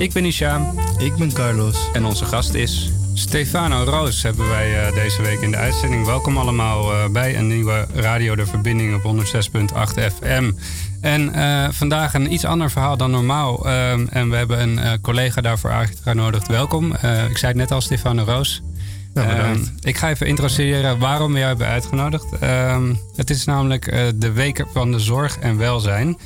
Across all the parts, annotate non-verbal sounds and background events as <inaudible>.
Ik ben Isham Ik ben Carlos. en onze gast is Stefano Roos hebben wij eh, deze week in de uitzending. Welkom allemaal eh, bij een nieuwe Radio De Verbinding op 106.8 FM. En eh, vandaag een iets ander verhaal dan normaal. Ehm, en we hebben een collega daarvoor uitgenodigd. Welkom. Ik zei het net al, Stefano Roos. Ja. Ehm, ik ga even introduceren waarom we jou hebben uitgenodigd. Ehm, het is namelijk de week van de zorg en welzijn.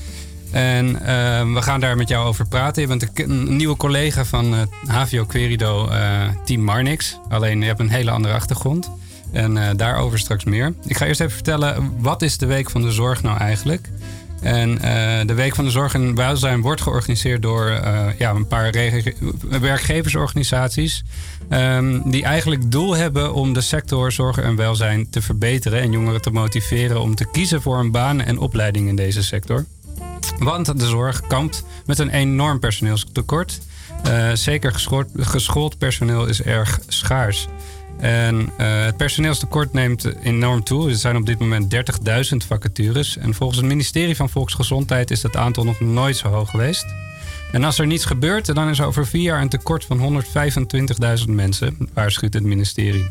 En ehm, we gaan daar met jou over praten. Je bent een, een nieuwe collega van het HVO Querido eh, Team Marnix. Alleen je hebt een hele andere achtergrond. En eh, daarover straks meer. Ik ga eerst even vertellen, wat is de Week van de Zorg nou eigenlijk? En eh, de Week van de Zorg en Welzijn wordt georganiseerd door eh, ja, een paar werkgeversorganisaties. ehm, die eigenlijk doel hebben om de sector zorg en welzijn te verbeteren. En jongeren te motiveren om te kiezen voor een baan en opleiding in deze sector. Want de zorg kampt met een enorm personeelstekort. Eh, zeker geschoold, personeel is erg schaars. En eh, het personeelstekort neemt enorm toe. Er zijn op dit moment 30.000 vacatures. En volgens het ministerie van Volksgezondheid is dat aantal nog nooit zo hoog geweest. En als er niets gebeurt, dan is er over vier jaar een tekort van 125.000 mensen, waarschuwt het ministerie.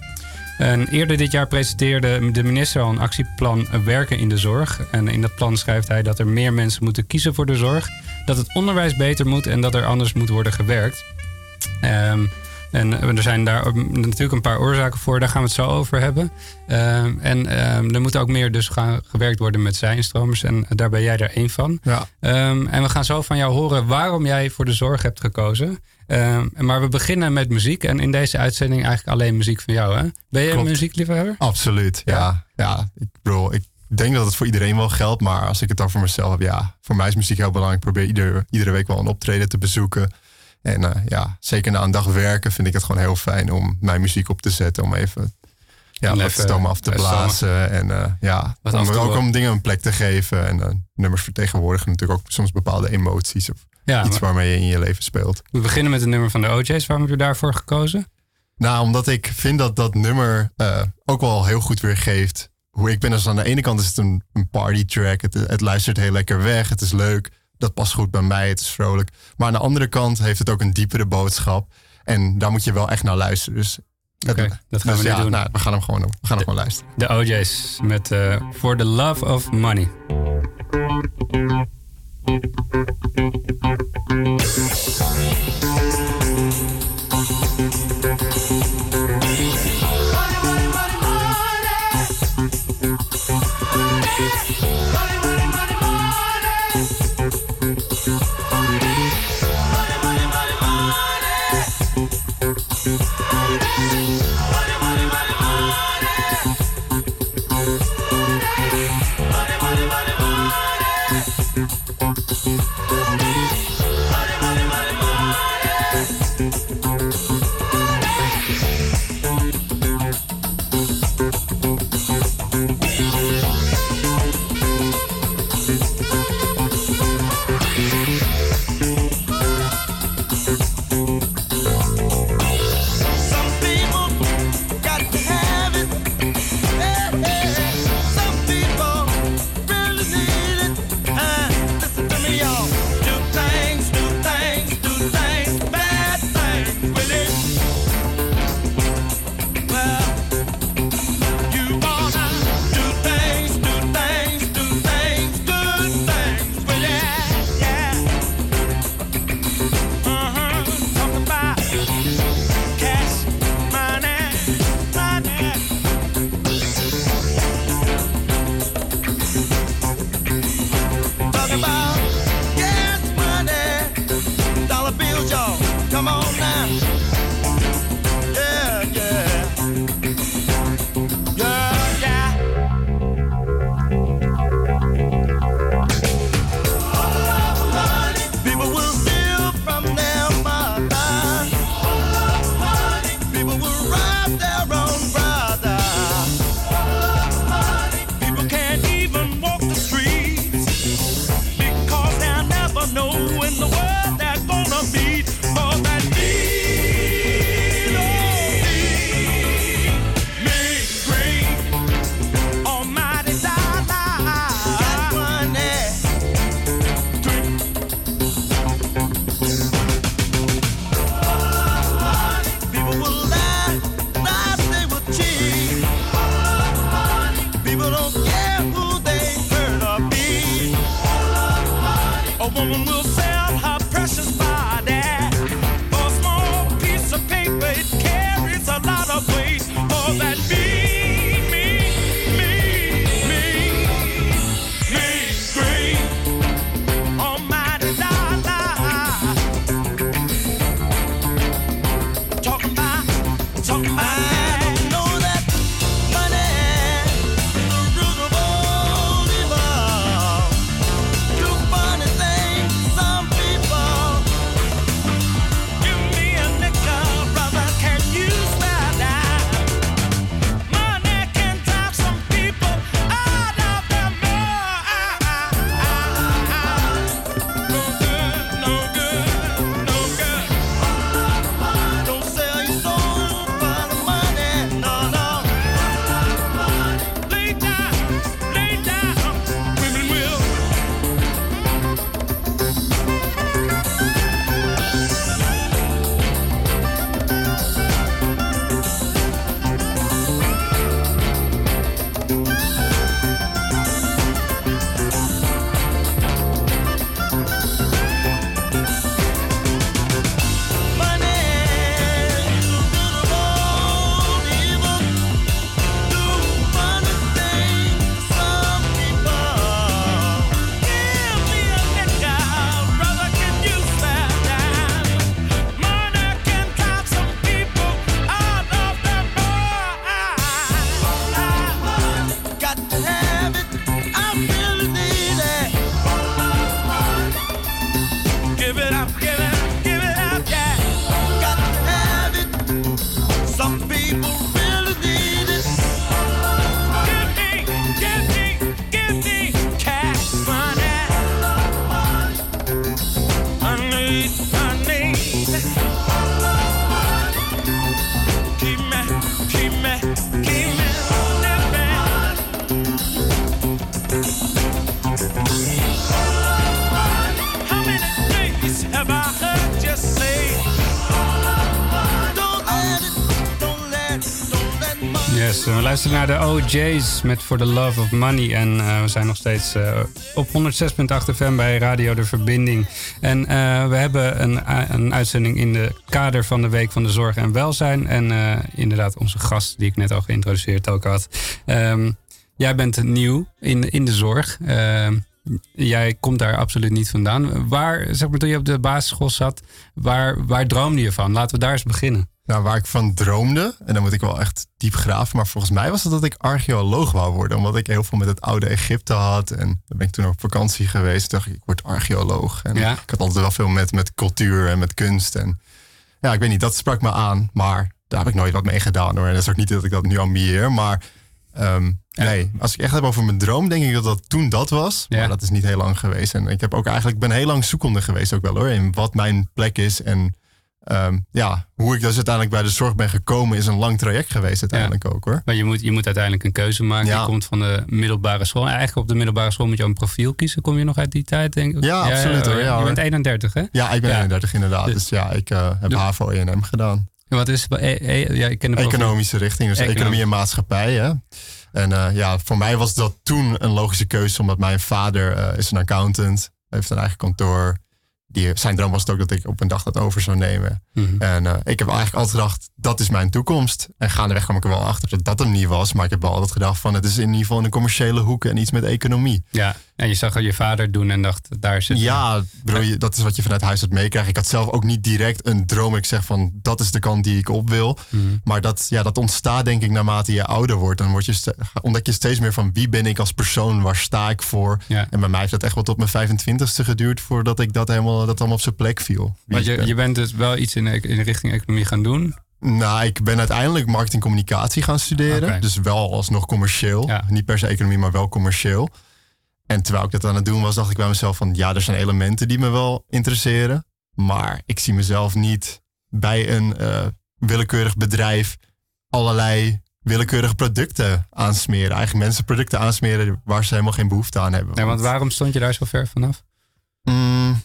En eerder dit jaar presenteerde de minister al een actieplan Werken in de Zorg. En in dat plan schrijft hij dat er meer mensen moeten kiezen voor de zorg. Dat het onderwijs beter moet en dat er anders moet worden gewerkt. Ehm, en er zijn daar natuurlijk een paar oorzaken voor, daar gaan we het zo over hebben. Ehm, en ehm, er moet ook meer dus gaan gewerkt worden met zijnstromers. En daar ben jij er één van. Ja. En we gaan zo van jou horen waarom jij voor de zorg hebt gekozen. Ehm, maar we beginnen met muziek. En in deze uitzending eigenlijk alleen muziek van jou. Hè? Ben je een muziekliefhebber? Absoluut. Ja. Ja. ik bedoel, ik denk dat het voor iedereen wel geldt. Maar als ik het dan voor mezelf heb, ja, voor mij is muziek heel belangrijk. Ik probeer ieder, iedere week wel een optreden te bezoeken. En eh, ja, zeker na een dag werken vind ik het gewoon heel fijn om mijn muziek op te zetten. Om even, ja, Om stoom af te blazen. En eh, ja, Wat om, ook om dingen een plek te geven. En eh, nummers vertegenwoordigen natuurlijk ook soms bepaalde emoties. Of Ja, iets maar waarmee je in je leven speelt. we beginnen met een nummer van de OJ's. Waarom heb je daarvoor gekozen? Nou, omdat ik vind dat dat nummer eh, ook wel heel goed weergeeft hoe ik ben. Dus aan de ene kant is het een, een party track. Het, het luistert heel lekker weg. Het is leuk. Dat past goed bij mij. Het is vrolijk. Maar aan de andere kant heeft het ook een diepere boodschap. En daar moet je wel echt naar luisteren. Dus, Oké, het- dat gaan dus we ja, doen. Nou, we gaan hem gewoon, we gaan hem gewoon luisteren. De OJ's met eh, For the Love of Money. Bye. De OJ's met For the Love of Money. En uh, we zijn nog steeds uh, op 106.8 FM bij Radio De Verbinding. En uh, we hebben een, een uitzending in de kader van de Week van de Zorg en Welzijn. En inderdaad, onze gast, die ik net al geïntroduceerd ook had. Um, jij bent nieuw in, in de zorg. Ehm, jij komt daar absoluut niet vandaan. Waar, zeg maar, toen je op de basisschool zat, waar, waar droomde je van? Laten we daar eens beginnen. Nou, waar ik van droomde, en dan moet ik wel echt diep graven, maar volgens mij was het dat ik archeoloog wou worden. Omdat ik heel veel met het oude Egypte had. En dan ben ik toen op vakantie geweest. dacht ik, ik word archeoloog. En ja. ik had altijd wel veel met, met cultuur en met kunst. En ja, ik weet niet, dat sprak me aan. Maar daar heb ik nooit wat mee gedaan hoor. En dat is ook niet dat ik dat nu ambieer. Maar um, nee, als ik echt heb over mijn droom, denk ik dat dat toen dat was. Maar dat is niet heel lang geweest. En ik heb ook eigenlijk, ben heel lang zoekende geweest ook wel hoor. In wat mijn plek is en Um, ja, hoe ik dus uiteindelijk bij de zorg ben gekomen is een lang traject geweest uiteindelijk ook hoor. Maar je moet, je moet uiteindelijk een keuze maken. Je komt van de middelbare school. Eigenlijk op de middelbare school moet je een profiel kiezen. Kom je nog uit die tijd denk ik? Ja, absoluut hoor. Ja, je bent 31 hè? Ja, ik ben 31 inderdaad. Dus, ja, ik uh, heb de, HAVO E&M gedaan. wat is e, e, ja, ik ken de Economische richting, dus economie en maatschappij hè. En uh, ja, voor mij was dat toen een logische keuze, omdat mijn vader uh, is een accountant, heeft een eigen kantoor die, zijn droom was het ook dat ik op een dag dat over zou nemen. Mhm. En uh, ik heb eigenlijk altijd gedacht, dat is mijn toekomst. En gaandeweg kwam ik er wel achter dat dat hem niet was. Maar ik heb wel altijd gedacht van, het is in ieder geval in de commerciële hoek en iets met economie. Ja, en je zag al je vader doen en dacht, daar zit Ja, dat is wat je vanuit huis het meekrijgt. Ik had zelf ook niet direct een droom. Ik zeg van, dat is de kant die ik op wil. Mhm. Maar dat, ja, dat ontstaat denk ik naarmate je ouder wordt. Dan word je ontdek je steeds meer van, wie ben ik als persoon? Waar sta ik voor? En bij mij heeft dat echt wel tot mijn 25ste geduurd voordat ik dat helemaal, dat allemaal op zijn plek viel. Maar je, je bent dus wel iets in, in de richting economie gaan doen? Nou, ik ben uiteindelijk marketingcommunicatie gaan studeren. Dus wel alsnog commercieel. Niet per se economie, maar wel commercieel. En terwijl ik dat aan het doen was, dacht ik bij mezelf van... ja, er zijn elementen die me wel interesseren. Maar ik zie mezelf niet bij een uh, willekeurig bedrijf... allerlei willekeurige producten aansmeren. Eigenlijk mensen producten aansmeren waar ze helemaal geen behoefte aan hebben. Ja, want waarom stond je daar zo ver vanaf? Mm,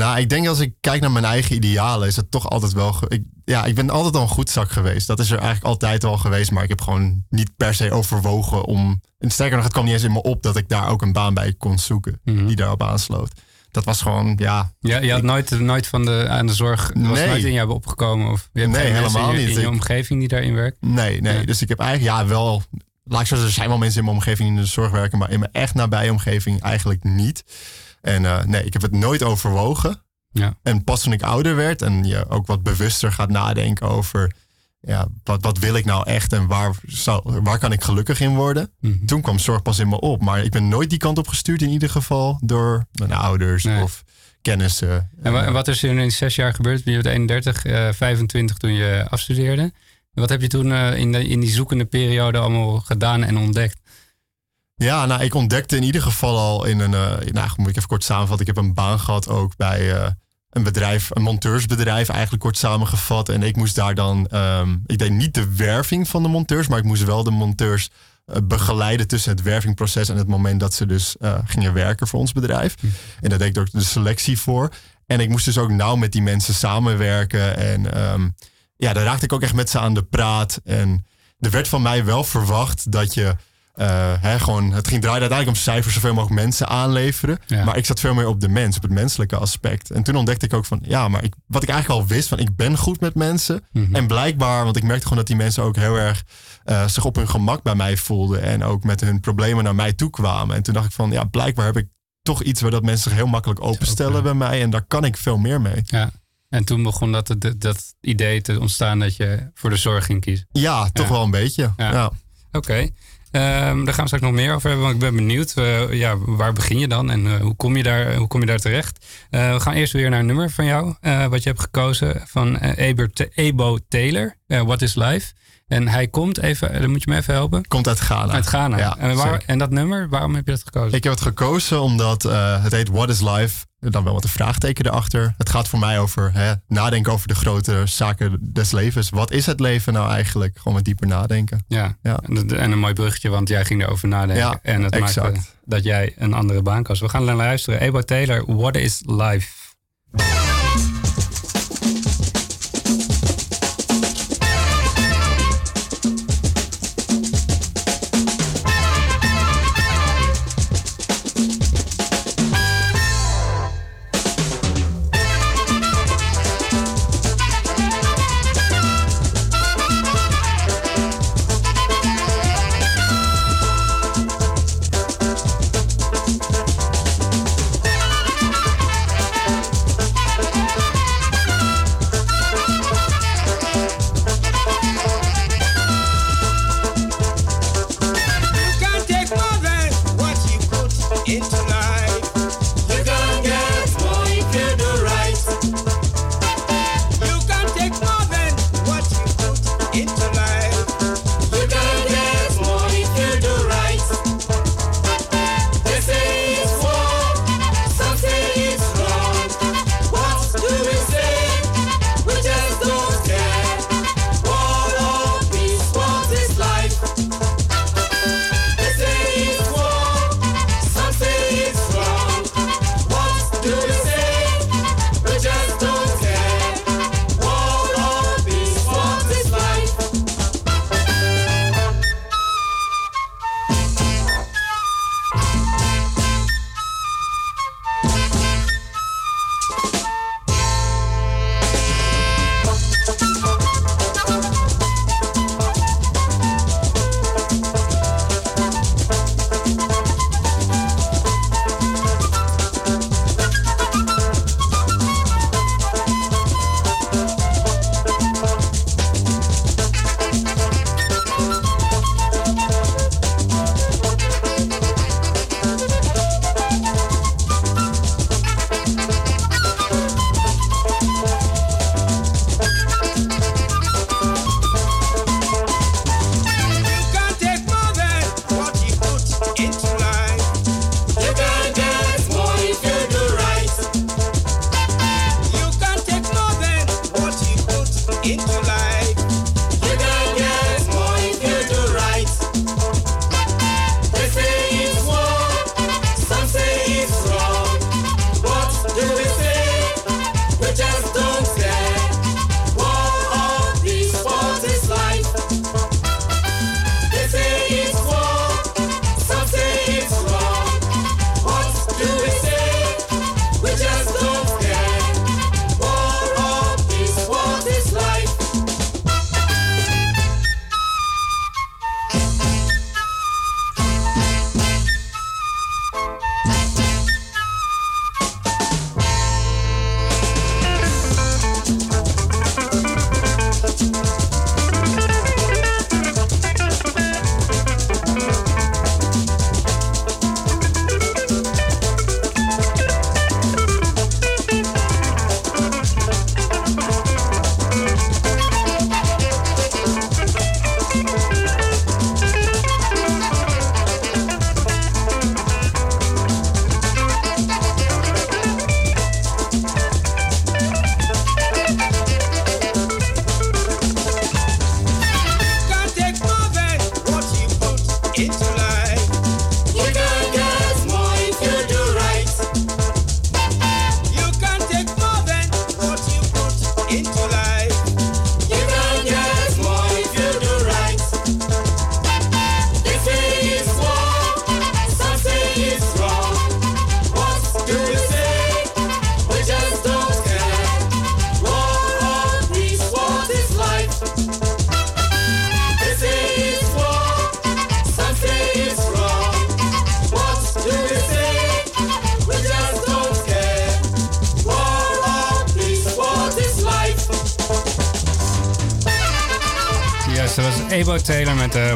nou, ik denk als ik kijk naar mijn eigen idealen, is het toch altijd wel. Ik, ja, ik ben altijd al een goed zak geweest. Dat is er eigenlijk altijd al geweest. Maar ik heb gewoon niet per se overwogen om. En sterker nog, het kwam niet eens in me op dat ik daar ook een baan bij kon zoeken. Mhm. Die daarop aansloot. Dat was gewoon, ja. Ja, je had nooit, nooit van de, aan de zorg. was nee. nooit in jou opgekomen? Of je hebt nee, helemaal in niet. In je omgeving die daarin werkt? Nee, nee. Dus ik heb eigenlijk, ja, wel. Laat ik zo er zijn wel mensen in mijn omgeving in de zorg werken. Maar in mijn echt nabije omgeving eigenlijk niet. En uh, nee, ik heb het nooit overwogen. Ja. En pas toen ik ouder werd en je ook wat bewuster gaat nadenken over ja, wat, wat wil ik nou echt en waar, zou, waar kan ik gelukkig in worden? Mhm. Toen kwam zorg pas in me op. Maar ik ben nooit die kant op gestuurd in ieder geval door mijn ouders of kennissen. En wat is er in zes jaar gebeurd? Je bent 31, uh, 25 toen je afstudeerde. Wat heb je toen uh, in, de, in die zoekende periode allemaal gedaan en ontdekt? Ja, nou, ik ontdekte in ieder geval al in een. Uh, nou, moet ik even kort samenvatten. Ik heb een baan gehad ook bij uh, een bedrijf, een monteursbedrijf, eigenlijk kort samengevat. En ik moest daar dan. Um, ik deed niet de werving van de monteurs, maar ik moest wel de monteurs uh, begeleiden tussen het wervingproces en het moment dat ze dus gingen werken voor ons bedrijf. Hm. En daar deed ik ook de selectie voor. En ik moest dus ook nauw met die mensen samenwerken. En um, ja, daar raakte ik ook echt met ze aan de praat. En er werd van mij wel verwacht dat je uh, hè, gewoon, het ging draaien uiteindelijk om cijfers, zoveel mogelijk mensen aanleveren. Maar ik zat veel meer op de mens, op het menselijke aspect. En toen ontdekte ik ook van, ja, maar ik, wat ik eigenlijk al wist, van ik ben goed met mensen. Mhm. En blijkbaar, want ik merkte gewoon dat die mensen ook heel erg uh, zich op hun gemak bij mij voelden. En ook met hun problemen naar mij toe kwamen. En toen dacht ik van, ja, blijkbaar heb ik toch iets waar dat mensen zich heel makkelijk openstellen bij mij. En daar kan ik veel meer mee. Ja. En toen begon dat, dat, idee te ontstaan dat je voor de zorg ging kiezen. Ja, toch wel een beetje. Ja. Oké. Daar gaan we straks nog meer over hebben, want ik ben benieuwd. Uh, ja, waar begin je dan en uh, hoe, kom je daar, hoe kom je daar terecht? Uh, we gaan eerst weer naar een nummer van jou, wat je hebt gekozen van Ebo Taylor, What is Life? En hij komt even, dan moet je me even helpen. Komt uit Ghana. Uit Ghana. Ja, en, waar, en dat nummer, waarom heb je dat gekozen? Ik heb het gekozen omdat het heet What is Life dan wel wat een vraagteken erachter. Het gaat voor mij over hè, nadenken over de grote zaken des levens. Wat is het leven nou eigenlijk? Gewoon wat dieper nadenken. Ja, ja. En, een mooi bruggetje, want jij ging erover nadenken. Ja, en het exact. maakte dat jij een andere baan koos. We gaan naar luisteren. Ebo Taylor, What is Life?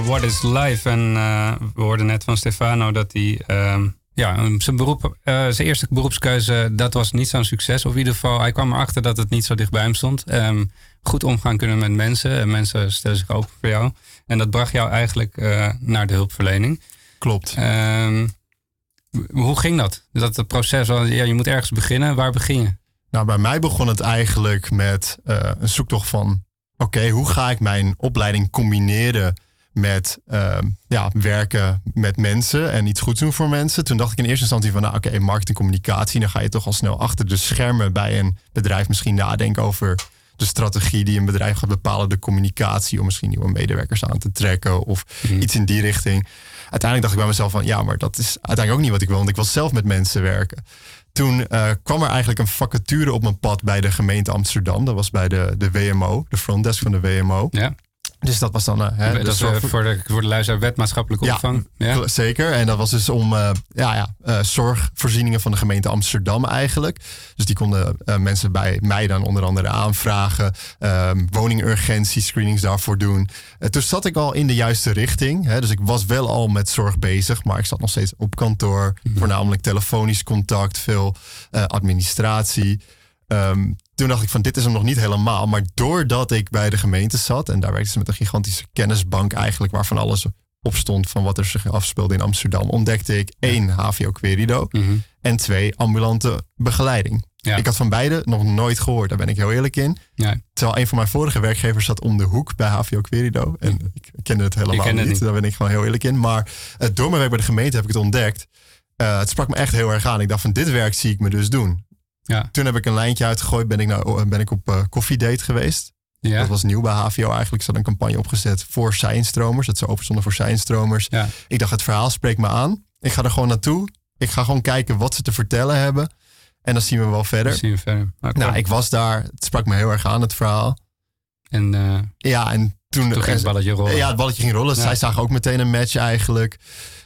What is Life. En eh, we hoorden net van Stefano dat hij... ehm, ja, zijn, beroep, eh, zijn eerste beroepskeuze, dat was niet zo'n succes. Of in ieder geval, hij kwam erachter dat het niet zo dicht bij hem stond. Ehm, goed omgaan kunnen met mensen. En mensen stellen zich open voor jou. En dat bracht jou eigenlijk eh, naar de hulpverlening. Klopt. Ehm, hoe ging dat? Dat het proces, was, ja, je moet ergens beginnen. Waar begin je? Nou, bij mij begon het eigenlijk met een zoektocht van... oké, hoe ga ik mijn opleiding combineren met ehm, ja, werken met mensen en iets goeds doen voor mensen? Toen dacht ik in eerste instantie van, nou oké, marketing, communicatie... dan ga je toch al snel achter de schermen bij een bedrijf misschien nadenken over de strategie die een bedrijf gaat bepalen, de communicatie om misschien nieuwe medewerkers aan te trekken of iets in die richting. Uiteindelijk dacht ik bij mezelf van ja, maar dat is uiteindelijk ook niet wat ik wil, want ik wil zelf met mensen werken. Toen eh, kwam er eigenlijk een vacature op mijn pad bij de gemeente Amsterdam. Dat was bij de, de WMO, de frontdesk van de WMO. Ja. Dus dat was dan. eh, hè, dat zorg eh, voor de, voor de luisteraar wet maatschappelijke opvang. Ja. Zeker. En dat was dus om eh, ja, ja, zorgvoorzieningen van de gemeente Amsterdam eigenlijk. Dus die konden mensen bij mij dan onder andere aanvragen. ehm woningurgentie screenings daarvoor doen. Toen zat ik al in de juiste richting. Hè, dus ik was wel al met zorg bezig. Maar ik zat nog steeds op kantoor. Voornamelijk telefonisch contact. Veel administratie. Ehm, toen dacht ik van dit is hem nog niet helemaal. Maar doordat ik bij de gemeente zat. En daar werkte ze met een gigantische kennisbank eigenlijk. Waarvan alles op stond van wat er zich afspeelde in Amsterdam. Ontdekte ik één HVO Querido. En twee ambulante begeleiding. Ja. Ik had van beide nog nooit gehoord. Daar ben ik heel eerlijk in. Ja. Terwijl een van mijn vorige werkgevers zat om de hoek bij HVO Querido. En ik kende het helemaal het niet. niet. Daar ben ik gewoon heel eerlijk in. Maar eh, door mijn werk bij de gemeente heb ik het ontdekt. Eh, het sprak me echt heel erg aan. Ik dacht van dit werk zie ik me dus doen. Ja. Toen heb ik een lijntje uitgegooid. Ben ik, nou, ben ik op eh koffiedate geweest. Ja. Dat was nieuw bij HVO eigenlijk. Ze hadden een campagne opgezet voor seinstromers. Dat ze open stonden voor seinstromers. Ja. Ik dacht, het verhaal spreekt me aan. Ik ga er gewoon naartoe. Ik ga gewoon kijken wat ze te vertellen hebben. En dan zien we wel verder. Zien we verder. Oké. Nou, ik was daar. Het sprak me heel erg aan, het verhaal. En eh, Ja, en toen... toen ging het balletje rollen. Ja, het balletje ging rollen. Ja. Zij zagen ook meteen een match eigenlijk.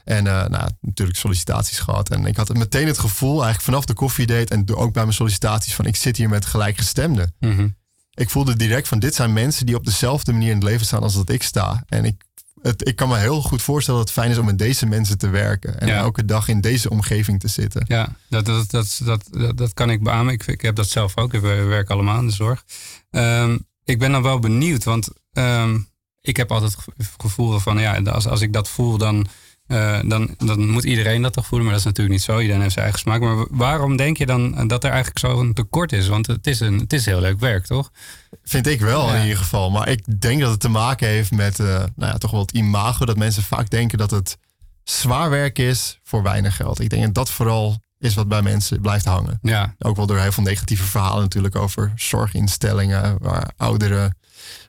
En eh, nou, natuurlijk sollicitaties gehad. En ik had meteen het gevoel, eigenlijk vanaf de koffiedate... en ook bij mijn sollicitaties, van ik zit hier met gelijkgestemden. Mhm. Ik voelde direct van dit zijn mensen die op dezelfde manier in het leven staan als dat ik sta. En ik, het, ik kan me heel goed voorstellen dat het fijn is om met deze mensen te werken. En Ja. elke dag in deze omgeving te zitten. Ja, dat, dat, dat, dat, dat, dat kan ik beamen. Ik, ik heb dat zelf ook. We werken allemaal in de zorg. Ehm, ik ben dan wel benieuwd, want ehm, ik heb altijd het gevo- gevoel van ja, als, als ik dat voel, dan eh, dan, dan moet iedereen dat toch voelen. Maar dat is natuurlijk niet zo. Iedereen heeft zijn eigen smaak. Maar waarom denk je dan dat er eigenlijk zo'n tekort is? Want het is, een, het is heel leuk werk, toch? Vind ik wel Ja. in ieder geval. Maar ik denk dat het te maken heeft met eh, nou ja, toch wel het imago. Dat mensen vaak denken dat het zwaar werk is voor weinig geld. Ik denk dat dat vooral is wat bij mensen blijft hangen. Ja, Ook wel door heel veel negatieve verhalen natuurlijk over zorginstellingen. Waar ouderen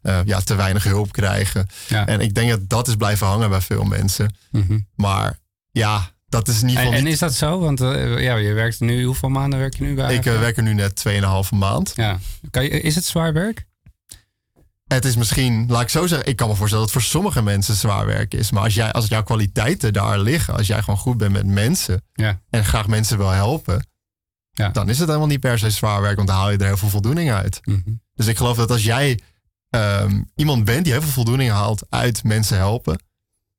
eh, ja, te weinig hulp krijgen. ja. En ik denk dat dat is blijven hangen bij veel mensen. Mhm. Maar ja, dat is in ieder En, geval en niet... is dat zo? Want eh, ja, je werkt nu, hoeveel maanden werk je nu bij? Ik eh, werk er nu net 2,5 maand. Ja. Kan je, is het zwaar werk? Het is misschien, laat ik zo zeggen, ik kan me voorstellen dat het voor sommige mensen zwaar werk is. Maar als, jij, als jouw kwaliteiten daar liggen, als jij gewoon goed bent met mensen Ja. en graag mensen wil helpen, Ja. dan is het helemaal niet per se zwaar werk, want dan haal je er heel veel voldoening uit. Mhm. Dus ik geloof dat als jij ehm, iemand bent die heel veel voldoening haalt uit mensen helpen,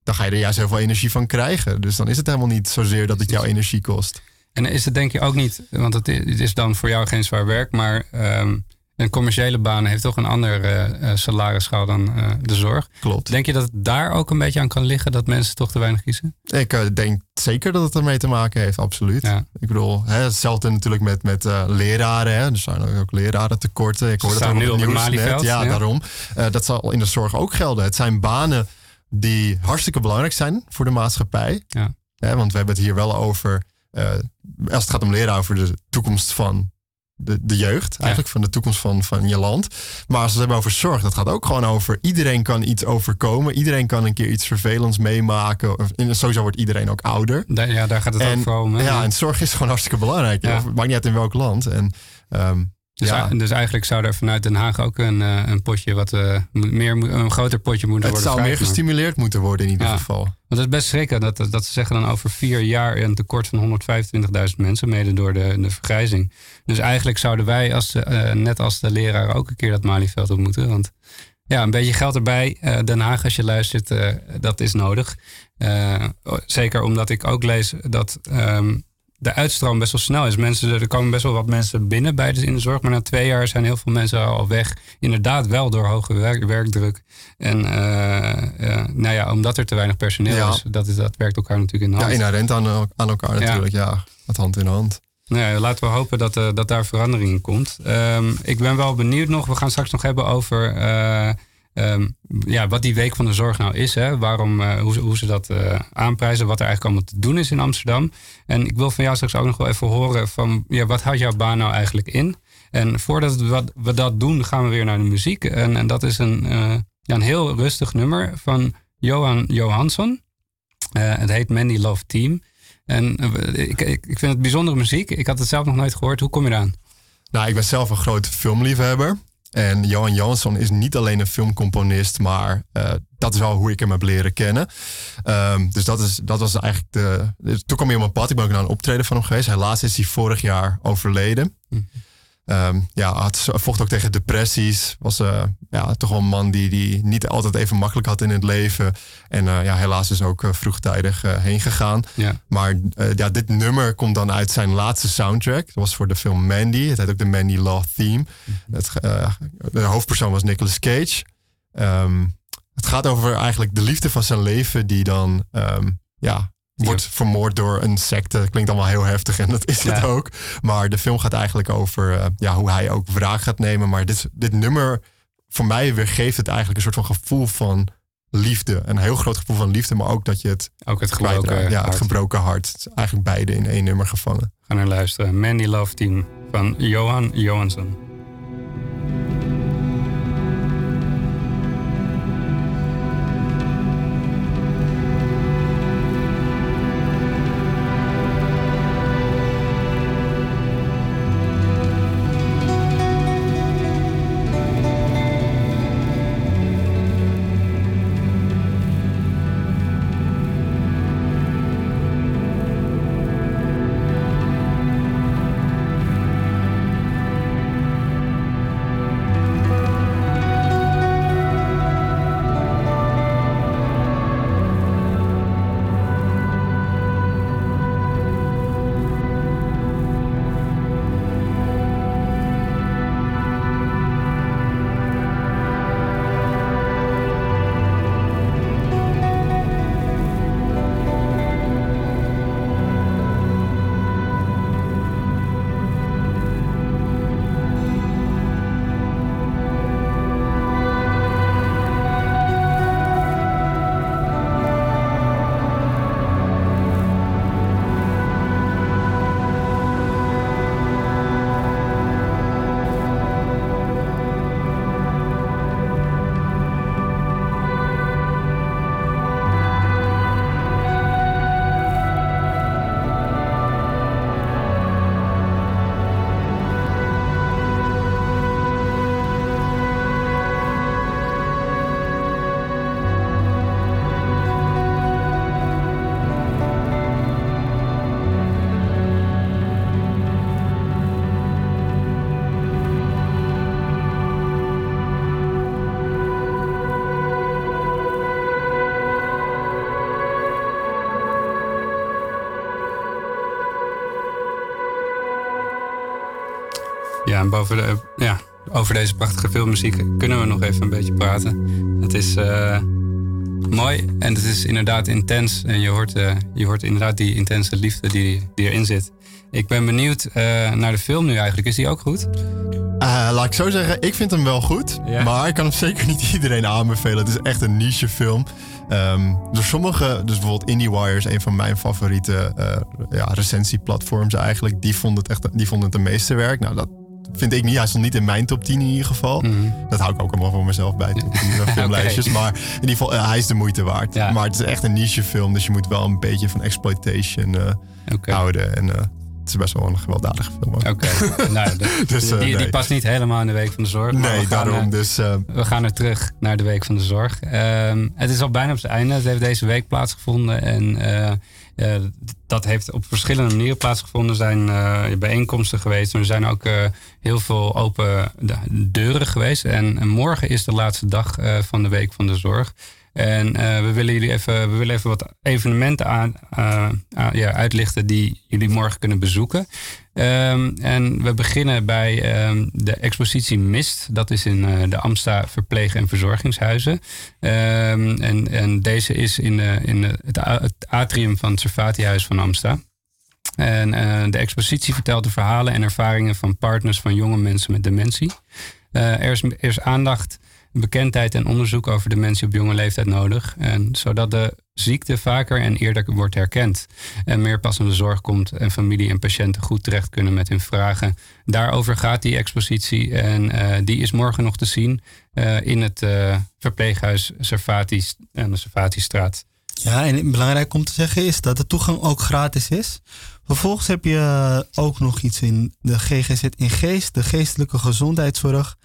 dan ga je er juist heel veel energie van krijgen. Dus dan is het helemaal niet zozeer dat het jouw energie kost. En is het denk je ook niet, want het is dan voor jou geen zwaar werk, maar ehm, een commerciële baan heeft toch een ander salarisschaal dan eh, de zorg. Klopt. Denk je dat het daar ook een beetje aan kan liggen dat mensen toch te weinig kiezen? Ik denk zeker dat het ermee te maken heeft, absoluut. Ja. Ik bedoel, hè, hetzelfde natuurlijk met, met leraren. Hè. Er zijn ook leraren tekorten. Ik hoorde staan het nu ook op op het nieuws net. Ja, ja. daarom. Dat zal in de zorg ook gelden. Het zijn banen die hartstikke belangrijk zijn voor de maatschappij. Ja. Hè, want we hebben het hier wel over, als het gaat om leren, over de toekomst van de, de jeugd. Eigenlijk van de toekomst van, van je land. Maar als we het hebben over zorg, dat gaat ook gewoon over iedereen kan iets overkomen. Iedereen kan een keer iets vervelends meemaken. Of, en sowieso wordt iedereen ook ouder. Da- ja, daar gaat het ook voor om. Ja, en zorg is gewoon hartstikke belangrijk. Ja. Ja. Maakt niet uit in welk land. En, ehm, Dus, ja, dus eigenlijk zou er vanuit Den Haag ook een, eh, een potje wat eh, meer, een groter potje moeten het worden zou meer gestimuleerd moeten worden in ieder Ja. geval. Want het is best schrikken dat, dat ze zeggen dan over vier jaar een tekort van 125.000 mensen, mede door de, de vergrijzing. Dus eigenlijk zouden wij, als, de, eh, net als de leraar, ook een keer dat Malieveld op moeten. Want ja, een beetje geld erbij. Den Haag, als je luistert, dat is nodig. Zeker omdat ik ook lees dat ehm, de uitstroom best wel snel is. Mensen, er komen best wel wat mensen binnen bij de, in de zorg. Maar na twee jaar zijn heel veel mensen al weg. Inderdaad wel door hoge werk- werkdruk. En eh, eh, nou ja, omdat er te weinig personeel Ja. is. Dat, is, dat werkt elkaar natuurlijk in de Ja, hand. inherent aan, aan elkaar Ja. natuurlijk. Ja, met hand in hand. Nou ja, laten we hopen dat, eh, dat daar verandering in komt. Ehm, ik ben wel benieuwd nog. We gaan straks nog hebben over ehm, ja, wat die week van de zorg nou is. Hè? Waarom, eh, hoe, hoe ze dat eh, aanprijzen. Wat er eigenlijk allemaal te doen is in Amsterdam. En ik wil van jou straks ook nog wel even horen van ja, wat houdt jouw baan nou eigenlijk in? En voordat we, dat doen, gaan we weer naar de muziek. En, en dat is een, eh, ja, een heel rustig nummer van Johan Johansson. Het heet Mandy Love Team. En ik, ik, ik vind het bijzondere muziek. Ik had het zelf nog nooit gehoord. Hoe kom je eraan? Nou, ik ben zelf een groot filmliefhebber. En Johan Jansson is niet alleen een filmcomponist, maar eh, dat is wel hoe ik hem heb leren kennen. Ehm, dus dat, is, dat was eigenlijk de. dus Toen kwam hij op mijn pad. Ik ben ook naar een optreden van hem geweest. Helaas is hij vorig jaar overleden. Ehm, ja, had, vocht ook tegen depressies. Was eh, ja, toch wel een man die, die niet altijd even makkelijk had in het leven. En eh, ja, helaas is ook eh, vroegtijdig heen gegaan. Ja. Maar ja, dit nummer komt dan uit zijn laatste soundtrack. Dat was voor de film Mandy. Het heet ook de Mandy Love Theme. Het, eh, de hoofdpersoon was Nicolas Cage. Ehm, het gaat over eigenlijk de liefde van zijn leven die dan ehm, ja, wordt vermoord door een secte. Klinkt allemaal heel heftig en dat is het ook. Maar de film gaat eigenlijk over eh, ja, hoe hij ook wraak gaat nemen. Maar dit, dit nummer, voor mij weergeeft het eigenlijk een soort van gevoel van liefde. Een heel groot gevoel van liefde, maar ook dat je het Ook het gebroken Ja, het hart. gebroken hart. Het is eigenlijk beide in één nummer gevangen. Ga naar luisteren. Mandy Love Team van Johan Johansson. Boven de, ja, over deze prachtige filmmuziek kunnen we nog even een beetje praten. Het is eh, mooi en het is inderdaad intens. En je hoort, eh, je hoort inderdaad die intense liefde die, die erin zit. Ik ben benieuwd eh, naar de film nu eigenlijk. Is die ook goed? Laat ik zo zeggen, ik vind hem wel goed. Ja. Maar ik kan hem zeker niet <laughs> iedereen aanbevelen. Het is echt een niche film. Ehm, door sommige, dus bijvoorbeeld IndieWire is een van mijn favoriete ja, recensieplatforms eigenlijk. Die vonden het echt die vonden het de meeste werk. Nou, dat vind ik niet. Hij stond niet in mijn top 10 in ieder geval. Dat hou ik ook allemaal voor mezelf bij, top 10 <laughs> filmlijstjes. Maar in ieder geval, eh, hij is de moeite waard. Ja. Maar het is echt een niche film, dus je moet wel een beetje van exploitation eh, houden. En eh, het is best wel een gewelddadige film. Oké, <laughs> nou, Dus, die, die past niet helemaal in de Week van de Zorg. Nee, daarom. Dus We gaan er terug naar de Week van de Zorg. Ehm, het is al bijna op zijn einde. Het heeft deze week plaatsgevonden. En dat heeft op verschillende manieren plaatsgevonden. Er zijn eh, bijeenkomsten geweest. Er zijn ook eh, heel veel open de- deuren geweest. En, en morgen is de laatste dag eh, van de Week van de Zorg. En eh, we willen jullie even, we willen even wat evenementen aan, eh, aan- ja, uitlichten die jullie morgen kunnen bezoeken. Ehm, en we beginnen bij ehm, de expositie Mist. Dat is in eh, de Amsta Verpleeg- en Verzorgingshuizen. Ehm, en, en deze is in, eh, in eh, het, atrium van het Servatiehuis van Amsta. En de expositie vertelt de verhalen en ervaringen van partners van jonge mensen met dementie. Er, is, er is aandacht, bekendheid en onderzoek over dementie op jonge leeftijd nodig. En zodat de ziekte vaker en eerder wordt herkend. En meer passende zorg komt en familie en patiënten goed terecht kunnen met hun vragen. Daarover gaat die expositie en eh, die is morgen nog te zien eh, in het eh, verpleeghuis Servati aan de Servatiestraat. Ja, en belangrijk om te zeggen is dat de toegang ook gratis is. Vervolgens heb je ook nog iets in de GGZ in Geest, de geestelijke gezondheidszorg.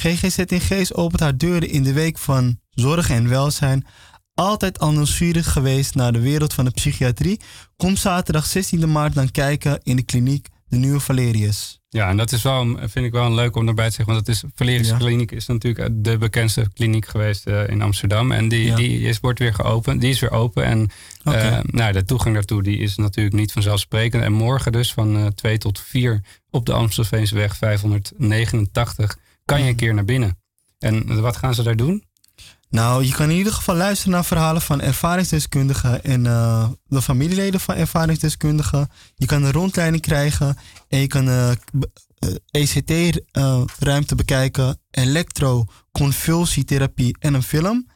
GGZ in Geest opent haar deuren in de week van zorg en welzijn. Altijd al nieuwsgierig geweest naar de wereld van de psychiatrie. Kom zaterdag 16 maart dan kijken in de kliniek De Nieuwe Valerius. Ja, en dat is wel, vind ik wel leuk om erbij te zeggen. Want het is, Valerius Ja. Kliniek is natuurlijk de bekendste kliniek geweest eh, in Amsterdam. En die, Ja. die is, wordt weer geopend. Die is weer open. En eh, nou, de toegang daartoe die is natuurlijk niet vanzelfsprekend. En morgen dus van eh 2 tot 4 op de Amstelveenseweg 589 kan je een keer naar binnen. En wat gaan ze daar doen? Nou, je kan in ieder geval luisteren naar verhalen van ervaringsdeskundigen en eh, de familieleden van ervaringsdeskundigen. Je kan een rondleiding krijgen en je kan eh, ECT-ruimte bekijken, elektroconvulsietherapie en een film.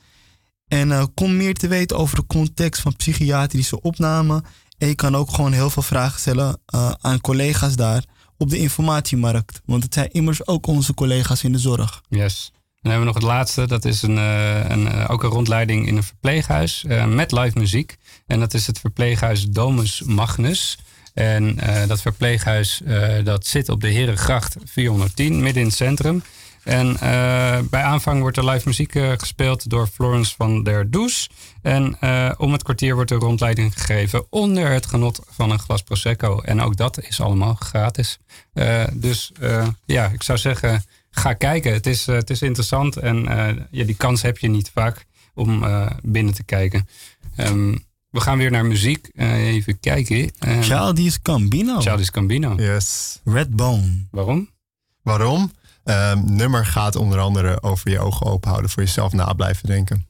En eh, kom meer te weten over de context van psychiatrische opname. En je kan ook gewoon heel veel vragen stellen eh, aan collega's daar op de informatiemarkt. Want het zijn immers ook onze collega's in de zorg. Yes. Dan hebben we nog het laatste. Dat is een, eh, een, eh, ook een rondleiding in een verpleeghuis eh, met live muziek. En dat is het verpleeghuis Domus Magnus. En dat verpleeghuis dat zit op de Herengracht 410, midden in het centrum. En eh, bij aanvang wordt er live muziek eh, gespeeld door Florence van der Does. En eh, om het kwartier wordt er rondleiding gegeven onder het genot van een glas Prosecco. En ook dat is allemaal gratis. Eh, dus eh, ja, ik zou zeggen, ga kijken. Het is, het is interessant en eh, ja, die kans heb je niet vaak om eh, binnen te kijken. Ehm, we gaan weer naar muziek. Even kijken. Um, Childish Gambino. Childish Gambino. yes. Redbone. Waarom? Waarom? Ehm, nummer gaat onder andere over je ogen open houden, voor jezelf na blijven denken.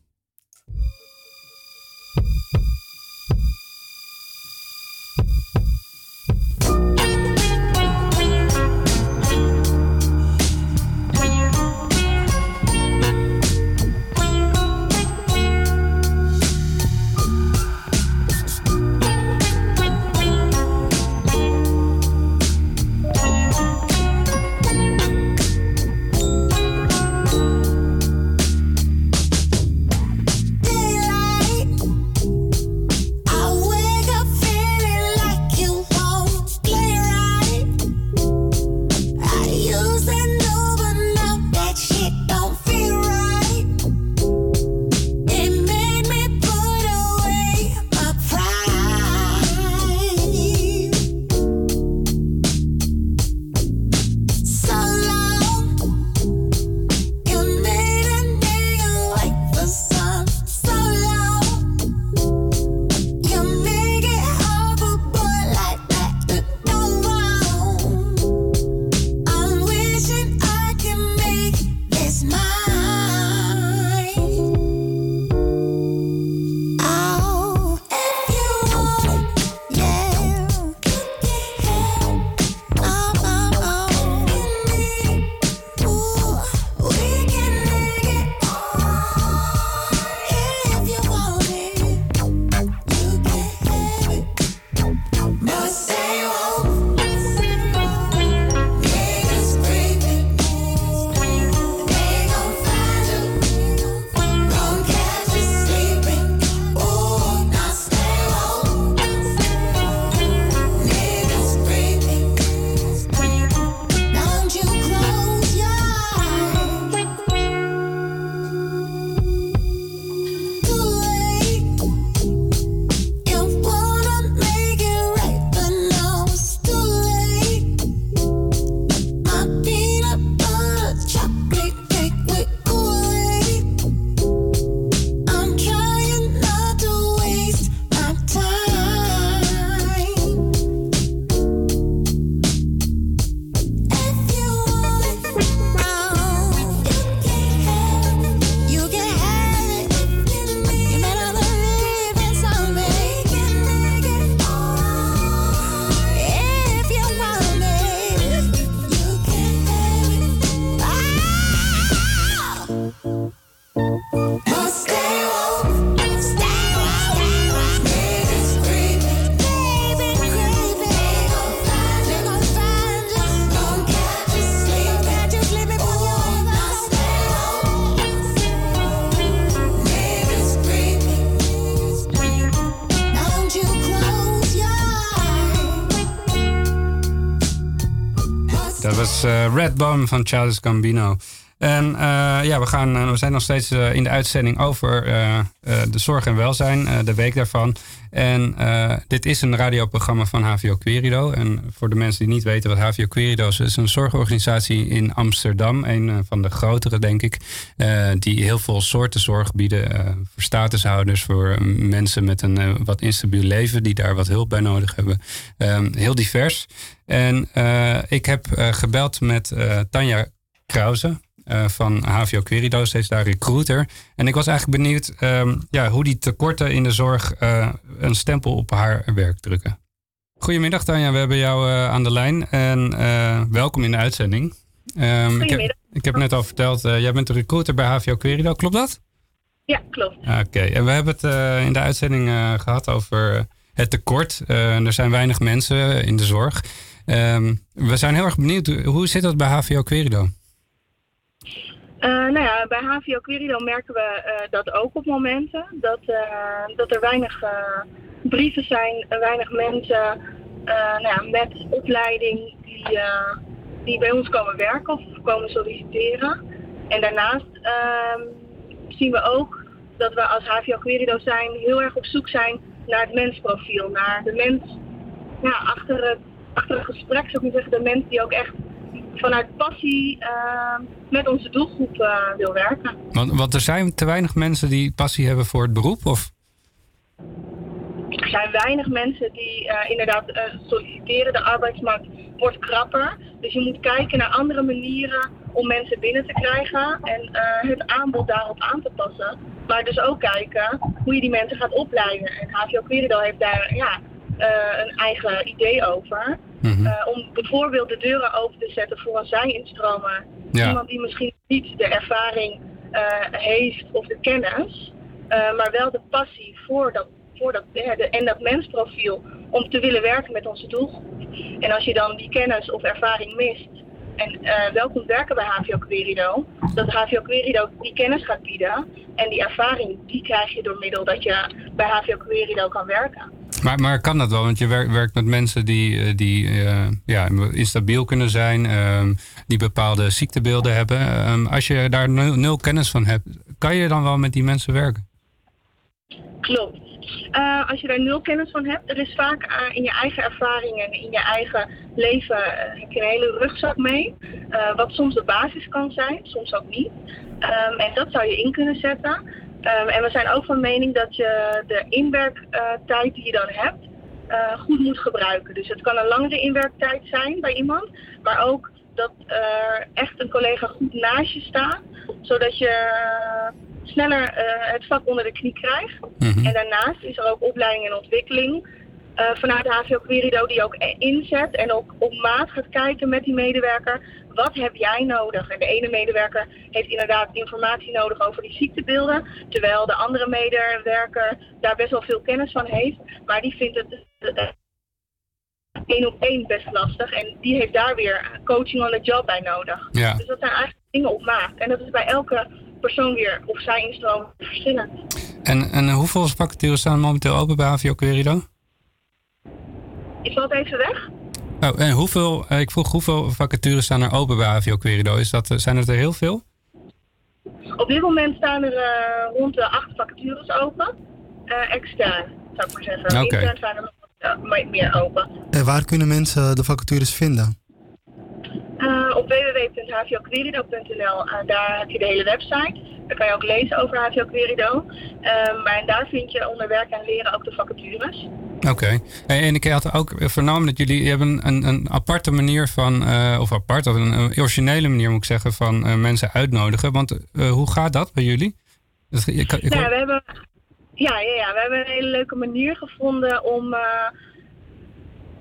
Red van Childish Gambino. En uh, ja, we, gaan, uh, we zijn nog steeds uh, in de uitzending over de zorg en welzijn, de week daarvan. En dit is een radioprogramma van HVO Querido. En voor de mensen die niet weten wat HVO Querido is, is een zorgorganisatie in Amsterdam. Een van de grotere, denk ik. die heel veel soorten zorg bieden voor statushouders, voor mensen met een wat instabiel leven, die daar wat hulp bij nodig hebben. heel divers. En ik heb gebeld met Tanja Krause. Uh, van HVO Querido, steeds daar recruiter. En ik was eigenlijk benieuwd um, ja, hoe die tekorten in de zorg uh, een stempel op haar werk drukken. Goedemiddag Tanja, we hebben jou uh, aan de lijn en welkom in de uitzending. Um, ik, heb, ik heb net al verteld, jij bent de recruiter bij HVO Querido, klopt dat? Ja, klopt. Oké, en we hebben het in de uitzending gehad over het tekort. er zijn weinig mensen in de zorg. Um, we zijn heel erg benieuwd, hoe zit dat bij HVO Querido? Uh, nou ja, bij HVO Querido merken we uh, dat ook op momenten. Dat, uh, dat er weinig brieven zijn, weinig mensen nou ja, met opleiding die, die bij ons komen werken of komen solliciteren. En daarnaast ehm, zien we ook dat we als HVO Querido zijn heel erg op zoek zijn naar het mensprofiel. Naar de mens ja, achter, het, achter het gesprek, zou ik zeggen. De mens die ook echt vanuit passie uh, met onze doelgroep uh, wil werken. Want, want er zijn te weinig mensen die passie hebben voor het beroep? Of? Er zijn weinig mensen die uh, inderdaad solliciteren. De arbeidsmarkt wordt krapper. Dus je moet kijken naar andere manieren om mensen binnen te krijgen en het aanbod daarop aan te passen. Maar dus ook kijken hoe je die mensen gaat opleiden. En HVO Querido heeft daar ja, een eigen idee over. Mm om bijvoorbeeld de deuren open te zetten voor een zij-instromer. Iemand die misschien niet de ervaring uh, heeft of de kennis, maar wel de passie voor dat, voor dat derde en dat mensprofiel om te willen werken met onze doelgroep. En als je dan die kennis of ervaring mist en uh, wel kunt werken bij HVO Querido, dat HVO Querido die kennis gaat bieden en die ervaring die krijg je door middel dat je bij HVO Querido kan werken. Maar, maar kan dat wel? Want je werkt, met mensen die, eh, die uh, ja, instabiel kunnen zijn, um, die bepaalde ziektebeelden hebben. Um, als je daar nul, kennis van hebt, kan je dan wel met die mensen werken? Klopt. Uh, als je daar nul kennis van hebt, er is vaak in je eigen ervaringen en in je eigen leven een hele rugzak mee. wat soms de basis kan zijn, soms ook niet. Um, en dat zou je in kunnen zetten. Um, en we zijn ook van mening dat je de inwerktijd die je dan hebt uh, goed moet gebruiken. Dus het kan een langere inwerktijd zijn bij iemand, maar ook dat er echt een collega goed naast je staat, zodat je sneller uh, het vak onder de knie krijgt. Mm-hmm. En daarnaast is er ook opleiding en ontwikkeling vanuit de HVO Querido die ook inzet en ook op maat gaat kijken met die medewerker. Wat heb jij nodig? En de ene medewerker heeft inderdaad informatie nodig over die ziektebeelden, terwijl de andere medewerker daar best wel veel kennis van heeft, maar die vindt het uh, één op één best lastig en die heeft daar weer coaching on the job bij nodig. Ja. Dus dat zijn eigenlijk dingen op maat en dat is bij elke persoon weer of zij instroom verschillend. En, en hoeveel vacatures staan momenteel open bij HVO Querido? Ik valt even weg. Oh, en hoeveel, eh, ik vroeg hoeveel vacatures staan er open bij HVO Querido? Is dat, eh, zijn het er heel veel? Op dit moment staan er uh, rond de acht vacatures open. Uh, extern, zou ik maar zeggen. Okay. Intern zijn er nog meer open. En waar kunnen mensen de vacatures vinden? Uh, op www.hvoquerido.nl, daar heb je de hele website. Daar kan je ook lezen over HVO Querido. maar daar vind je onder werk en leren ook de vacatures. Oké. Okay. En ik had ook vernomen dat jullie hebben een, een aparte manier van, uh, of apart, of een, een, originele manier moet ik zeggen, van uh, mensen uitnodigen. Want uh, hoe gaat dat bij jullie? Dus, ik, ik, nou, we hebben, ja, ja, ja, we hebben een hele leuke manier gevonden om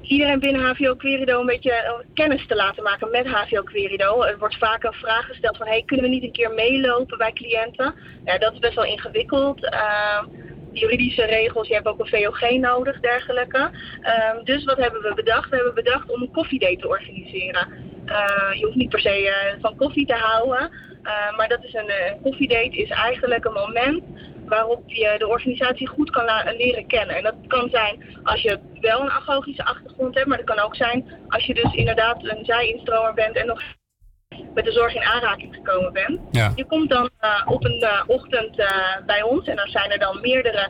iedereen binnen HVO Querido een beetje kennis te laten maken met HVO Querido. Er wordt vaak een vraag gesteld van, hey, kunnen we niet een keer meelopen bij cliënten? Ja, dat is best wel ingewikkeld juridische regels, je hebt ook een VOG nodig, dergelijke. Um, dus wat hebben we bedacht? We hebben bedacht om een koffiedate te organiseren. Uh, je hoeft niet per se uh, van koffie te houden, uh, maar dat is een koffiedate is eigenlijk een moment waarop je de organisatie goed kan leren kennen. En dat kan zijn als je wel een agogische achtergrond hebt, maar dat kan ook zijn als je dus inderdaad een zij-instromer bent en nog met de zorg in aanraking gekomen bent. Ja. Je komt dan eh, op een eh, ochtend eh, bij ons en dan zijn er dan meerdere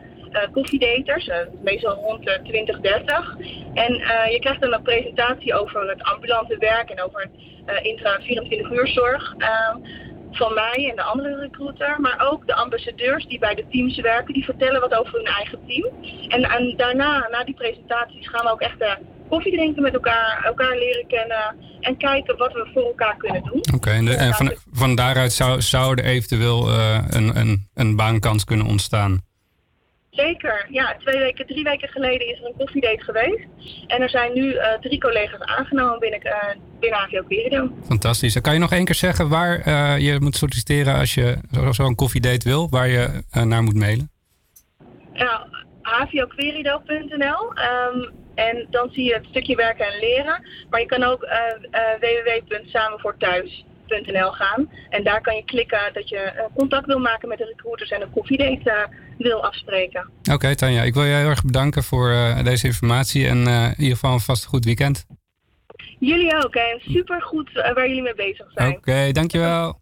koffiedaters, meestal rond de 20, 30. En je krijgt dan een presentatie over het ambulante werk en over het intra 24 uur zorg. Van mij en de andere recruiter, maar ook de ambassadeurs die bij de teams werken, die vertellen wat over hun eigen team. En, en daarna, na die presentaties, gaan we ook echt eh, koffie drinken met elkaar, elkaar leren kennen en kijken wat we voor elkaar kunnen doen. Oké, en, en van, van daaruit zou, zou er eventueel eh, een, een, een baankans kunnen ontstaan. Zeker, ja. Twee weken, drie weken geleden is er een koffiedate geweest. En er zijn nu eh, drie collega's aangenomen binnen, eh binnen AVO Querido. Fantastisch. Kan je nog één keer zeggen waar eh, je moet solliciteren als je zo- zo'n koffiedate wil, waar je naar moet mailen? Ja, hvoquerido.nl. Ehm, en dan zie je het stukje werken en leren. Maar je kan ook www.samenvoorthuis.nl gaan. En daar kan je klikken dat je contact wil maken met de recruiters en een koffiedate wil afspreken. Oké, Tanja, ik wil je heel erg bedanken voor eh, deze informatie en eh, in ieder geval een vast goed weekend. Jullie ook, en super goed waar jullie mee bezig zijn. Oké, dankjewel.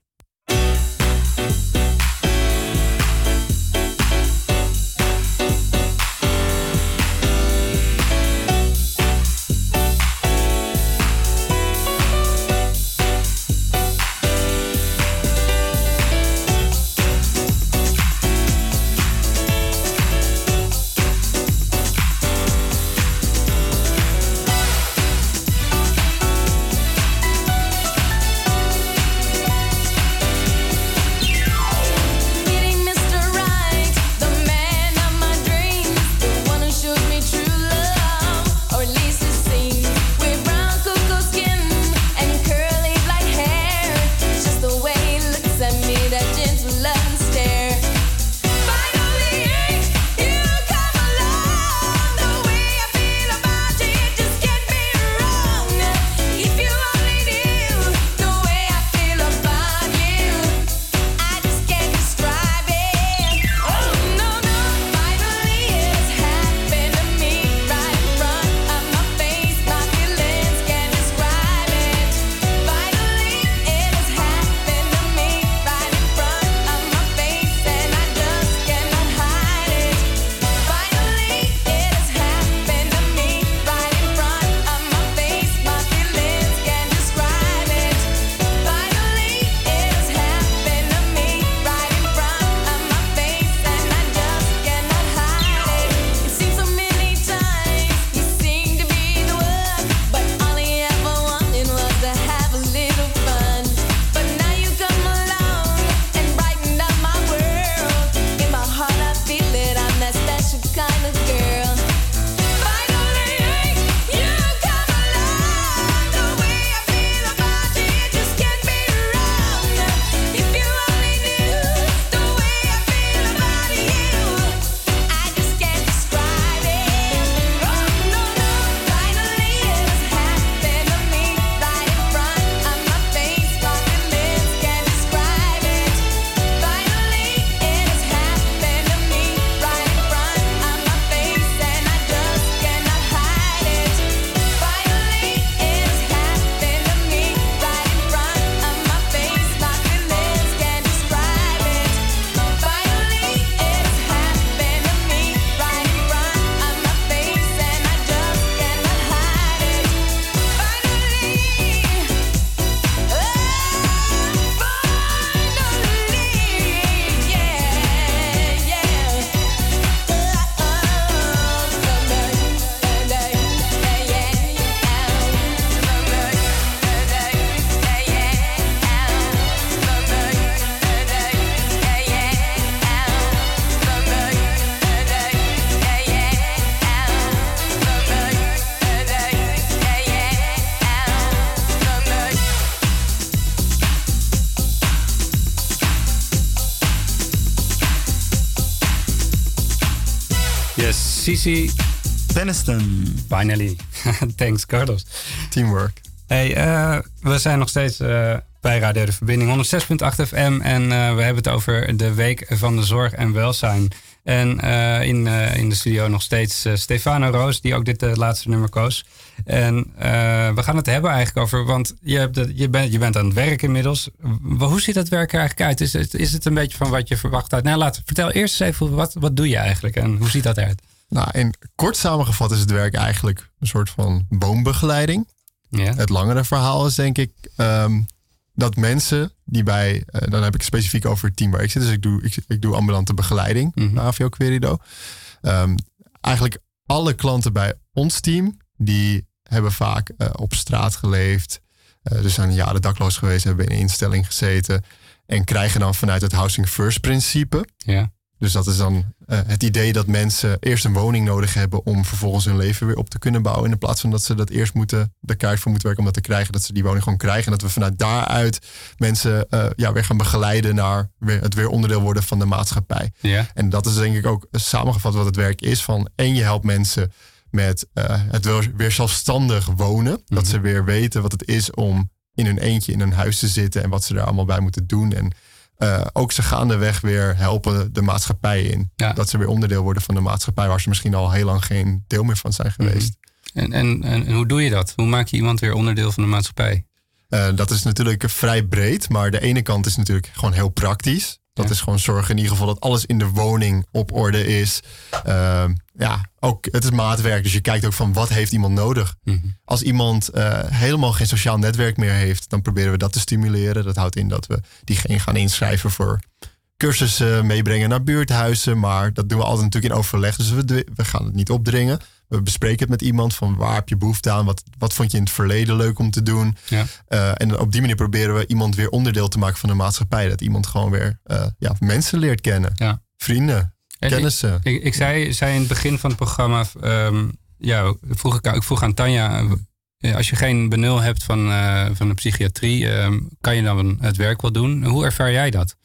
Peniston. Finally. <laughs> Thanks, Carlos. Teamwork. Hey, eh, we zijn nog steeds eh, bij Radio De Verbinding 106.8 FM. En eh, we hebben het over de Week van de Zorg en Welzijn. En in, in de studio nog steeds Stefano Roos, die ook dit laatste nummer koos. En we gaan het hebben eigenlijk over, want je, hebt het- je, bent, je bent aan het werk inmiddels. W- hoe ziet dat werk er eigenlijk uit? Is het, is het een beetje van wat je verwacht uit? Nou, laat, vertel eerst eens even, wat, wat doe je eigenlijk en hoe ziet dat eruit? Nou, in kort samengevat is het werk eigenlijk een soort van boombegeleiding. Ja. Het langere verhaal is denk ik ehm, dat mensen die bij, eh, dan heb ik specifiek over het team waar ik zit, dus ik doe, ik, ik doe ambulante begeleiding Mhm. bij AVO Querido. Ehm, eigenlijk alle klanten bij ons team, die hebben vaak eh, op straat geleefd, eh, dus zijn jaren dakloos geweest, hebben in een instelling gezeten en krijgen dan vanuit het Housing First principe, Ja. Dus dat is dan eh, het idee dat mensen eerst een woning nodig hebben om vervolgens hun leven weer op te kunnen bouwen. In plaats van dat ze dat eerst moeten, de kaart voor moeten werken om dat te krijgen, dat ze die woning gewoon krijgen. En dat we vanuit daaruit mensen eh, ja, weer gaan begeleiden naar weer, het weer onderdeel worden van de maatschappij. Ja. En dat is denk ik ook samengevat wat het werk is van en je helpt mensen met eh, het weer, zelfstandig wonen. Dat ze weer weten wat het is om in hun eentje in een huis te zitten en wat ze er allemaal bij moeten doen. En eh, ook ze gaandeweg weer helpen de maatschappij in. Ja. Dat ze weer onderdeel worden van de maatschappij waar ze misschien al heel lang geen deel meer van zijn geweest. En, en, en, en hoe doe je dat? Hoe maak je iemand weer onderdeel van de maatschappij? Eh, dat is natuurlijk vrij breed, maar de ene kant is natuurlijk gewoon heel praktisch. Dat Ja. is gewoon zorgen in ieder geval dat alles in de woning op orde is. Ehm, ja, ook het is maatwerk, dus je kijkt ook van wat heeft iemand nodig. Mhm. Als iemand eh, helemaal geen sociaal netwerk meer heeft, dan proberen we dat te stimuleren. Dat houdt in dat we diegene gaan inschrijven voor cursussen, meebrengen naar buurthuizen. Maar dat doen we altijd natuurlijk in overleg, dus we, we gaan het niet opdringen. We bespreken het met iemand van waar heb je behoefte aan? Wat, wat vond je in het verleden leuk om te doen? Ja. Eh, en op die manier proberen we iemand weer onderdeel te maken van de maatschappij. Dat iemand gewoon weer eh, ja, mensen leert kennen. Ja. Vrienden, En kennissen. Ik, ik zei, zei in het begin van het programma, ehm, ja, vroeg ik, ik vroeg aan Tanja, eh, als je geen benul hebt van, van de psychiatrie, ehm, kan je dan het werk wel doen? Hoe ervaar jij dat?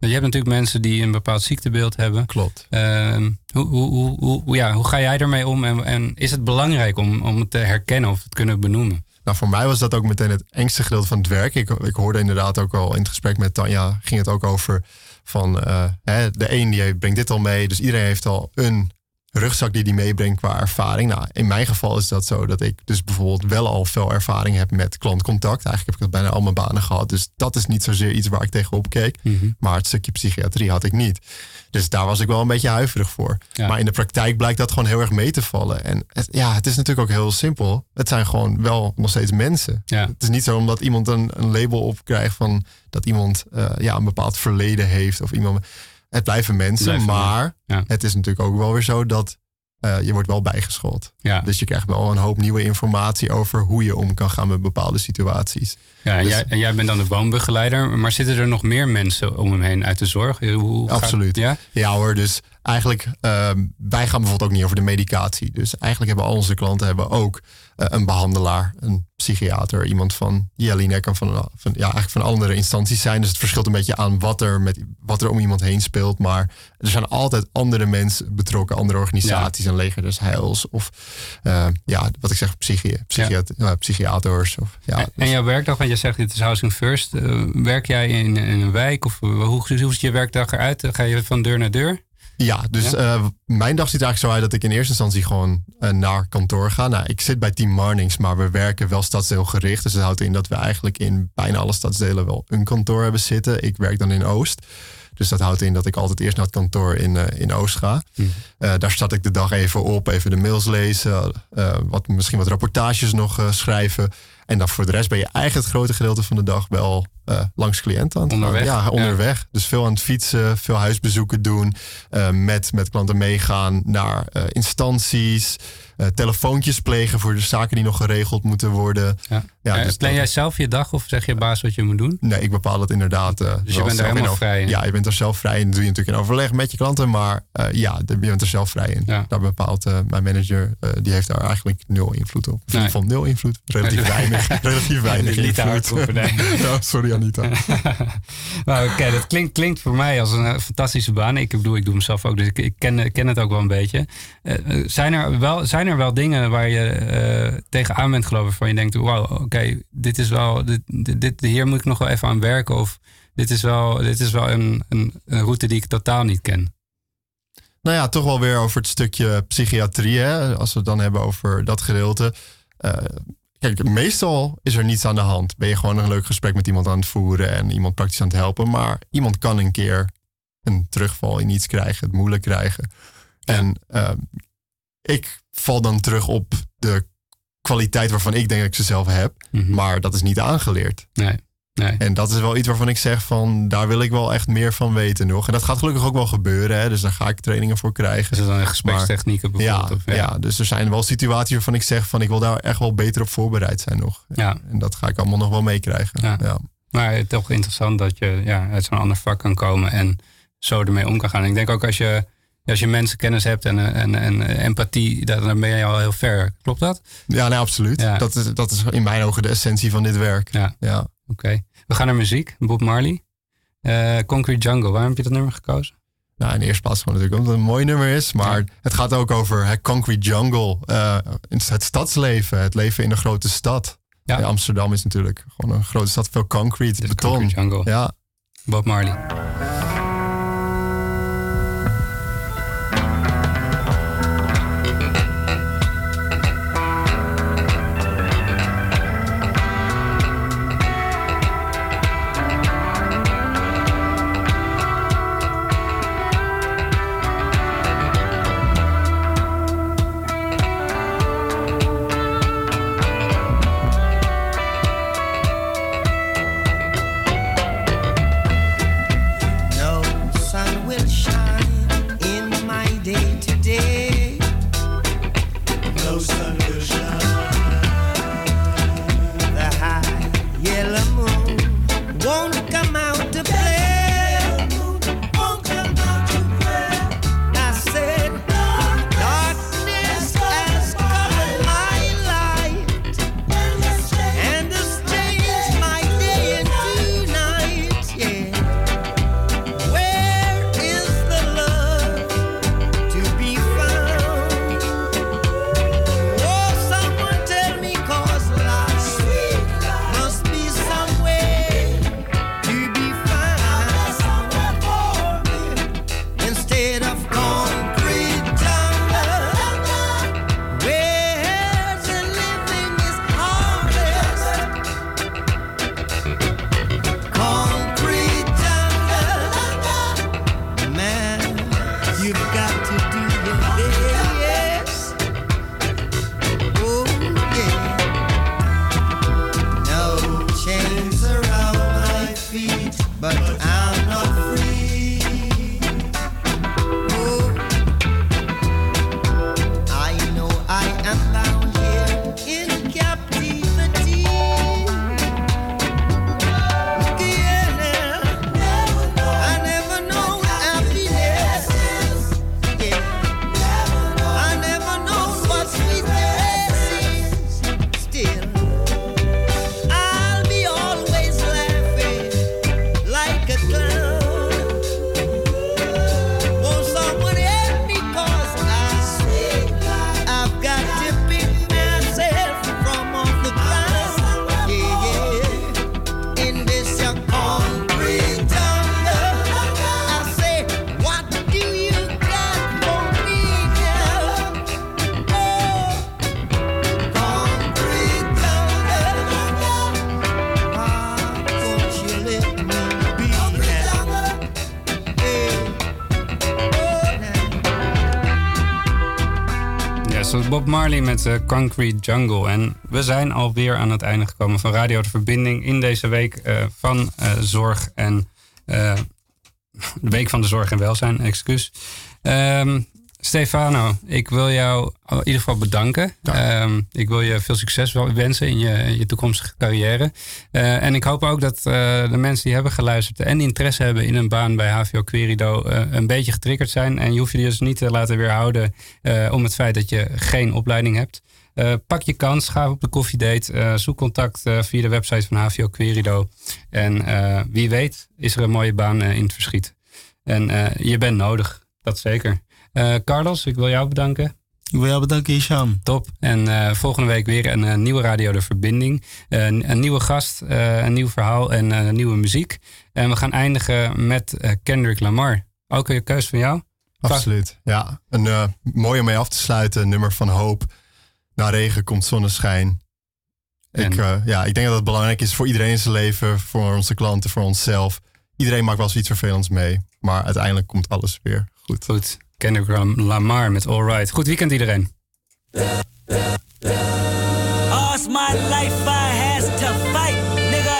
Je hebt natuurlijk mensen die een bepaald ziektebeeld hebben. Klopt. Ehm, hoe, hoe, hoe, ja, hoe ga jij ermee om en, en is het belangrijk om, om het te herkennen of het kunnen benoemen? Nou, voor mij was dat ook meteen het engste gedeelte van het werk. Ik, ik hoorde inderdaad ook al in het gesprek met Tanja, ging het ook over van eh, hè, de een die brengt dit al mee. Dus iedereen heeft al een rugzak die die meebrengt qua ervaring. Nou, in mijn geval is dat zo dat ik dus bijvoorbeeld wel al veel ervaring heb met klantcontact. Eigenlijk heb ik dat bijna al mijn banen gehad. Dus dat is niet zozeer iets waar ik tegenop keek. Maar het stukje psychiatrie had ik niet. Dus daar was ik wel een beetje huiverig voor. Ja. Maar in de praktijk blijkt dat gewoon heel erg mee te vallen. En het, ja, het is natuurlijk ook heel simpel. Het zijn gewoon wel nog steeds mensen. Ja. Het is niet zo omdat iemand een, een label op krijgt van dat iemand eh, ja, een bepaald verleden heeft. Of iemand. Het blijven mensen, Blijven maar Ja. het is natuurlijk ook wel weer zo dat eh, je wordt wel bijgeschoold. Ja. Dus je krijgt wel een hoop nieuwe informatie over hoe je om kan gaan met bepaalde situaties. Ja, en, Dus- jij, en jij bent dan de woonbegeleider, maar zitten er nog meer mensen om hem heen uit de zorg? Hoe, gaat- Absoluut. ja? Ja hoor, dus eigenlijk, ehm, wij gaan bijvoorbeeld ook niet over de medicatie. Dus eigenlijk hebben al onze klanten hebben ook een behandelaar, een psychiater, iemand van Jelinek en van, van, ja, eigenlijk van andere instanties zijn. Dus het verschilt een beetje aan wat er, met, wat er om iemand heen speelt. Maar er zijn altijd andere mensen betrokken, andere organisaties, een leger des heils of eh, ja, wat ik zeg, psychi psychiat ja, psychiaters. Of, ja, En- en jouw werkdag, want je zegt dit is Housing First. eh, werk jij in, in een wijk of eh, hoe, hoe ziet je werkdag eruit? Ga je van deur naar deur? Ja, dus eh, mijn dag ziet eigenlijk zo uit dat ik in eerste instantie gewoon eh, naar kantoor ga. Nou, ik zit bij Team Marnix, maar we werken wel stadsdeelgericht. Dus dat houdt in dat we eigenlijk in bijna alle stadsdelen wel een kantoor hebben zitten. Ik werk dan in Oost. Dus dat houdt in dat ik altijd eerst naar het kantoor in, eh, in Oost ga. Eh, daar start ik de dag even op, even de mails lezen, wat, misschien wat rapportages nog schrijven. En dan voor de rest ben je eigenlijk het grote gedeelte van de dag wel eh, langs cliënten aan het. Onderweg, Ja, ja. onderweg. Dus veel aan het fietsen, veel huisbezoeken doen. eh, met, met klanten meegaan naar eh, instanties. telefoontjes plegen voor de zaken die nog geregeld moeten worden. Ja. Ja, dus plan jij zelf je dag of zeg je baas wat je moet doen? Nee, ik bepaal het inderdaad. eh, je bent in helemaal vrij in? Ja, je bent er zelf vrij in. Dat doe je natuurlijk in overleg met je klanten. Maar ja, je bent er zelf vrij in. Ja. Daar bepaalt mijn manager, die heeft daar eigenlijk nul invloed op. Nee. geval nul invloed. Relatief <laughs> weinig. <laughs> relatief weinig Niet te hard invloed. roepen, nee. <laughs> Ja, sorry Anita. <laughs> Nou, oké, dat klinkt, klinkt voor mij als een eh, fantastische baan. Ik bedoel, ik doe hem zelf ook, dus ik, ik ken, ik ken het ook wel een beetje. Eh, eh, zijn, er wel, zijn er wel dingen waar je eh tegenaan bent gelopen waarvan je denkt, wauw, oké, dit is wel, dit, dit, hier moet ik nog wel even aan werken. Of dit is wel, dit is wel een, een, een route die ik totaal niet ken. Nou ja, toch wel weer over het stukje psychiatrie. Hè? Als we het dan hebben over dat gedeelte. Eh, kijk, meestal is er niets aan de hand. Ben je gewoon een leuk gesprek met iemand aan het voeren en iemand praktisch aan het helpen. Maar iemand kan een keer een terugval in iets krijgen, het moeilijk krijgen. En eh, ik val dan terug op de kwaliteit waarvan ik denk dat ik ze zelf heb. Maar dat is niet aangeleerd. Nee. Nee. En dat is wel iets waarvan ik zeg van daar wil ik wel echt meer van weten nog. En dat gaat gelukkig ook wel gebeuren. Hè? Dus daar ga ik trainingen voor krijgen. Is dat dan gesprekstechnieken bijvoorbeeld? Ja, of, ja. dus er zijn wel situaties waarvan ik zeg van ik wil daar echt wel beter op voorbereid zijn nog. Ja. En dat ga ik allemaal nog wel meekrijgen. Ja. Ja. Maar toch interessant dat je ja, uit zo'n ander vak kan komen en zo ermee om kan gaan. Ik denk ook als je, als je mensenkennis hebt en, en, en empathie, dan dan ben je al heel ver. Klopt dat? Ja, nee, absoluut. Ja. Dat, is, dat is in mijn ogen de essentie van dit werk. Ja. Ja. Oké. We gaan naar muziek. Bob Marley. Eh, Concrete Jungle. Waarom heb je dat nummer gekozen? Nou, in de eerste plaats gewoon natuurlijk omdat het een mooi nummer is. Maar het gaat ook over hè, concrete jungle. eh, het stadsleven. Het leven in een grote stad. Ja. Ja, Amsterdam is natuurlijk gewoon een grote stad. Veel concrete, beton. Concrete Jungle. Ja. Bob Marley. Met eh, Concrete Jungle. En we zijn alweer aan het einde gekomen van Radio de Verbinding in deze week eh, van eh, zorg en <laughs> de week van de zorg en welzijn, excuus. Ehm, Stefano, ik wil jou in ieder geval bedanken. Ehm, ik wil je veel succes wensen in je, in je toekomstige carrière. Eh, en ik hoop ook dat eh, de mensen die hebben geluisterd en interesse hebben in een baan bij HVO Querido eh, een beetje getriggerd zijn. En je hoeft je dus niet te laten weerhouden om het feit dat je geen opleiding hebt. Pak je kans, ga op de koffiedate. zoek contact via de website van HVO Querido. En wie weet is er een mooie baan in het verschiet. En je bent nodig, dat zeker. Carlos, ik wil jou bedanken. Ik wil jou bedanken, Isham. Top. En eh, volgende week weer een eh, nieuwe Radio De Verbinding. Eh, een, een nieuwe gast, eh, een nieuw verhaal en eh, nieuwe muziek. En we gaan eindigen met Kendrick Lamar. Ook een keus van jou? Absoluut. Ja, een eh, mooie om mee af te sluiten. Een nummer van hoop. Na regen komt zonneschijn. Ik, eh, ja, ik denk dat het belangrijk is voor iedereen in zijn leven. Voor onze klanten, voor onszelf. Iedereen maakt wel eens iets vervelends mee. Maar uiteindelijk komt alles weer goed. Goed. Kendrick Lam- Lamar met All Right. Goed weekend iedereen. All's my life I has to fight, nigga.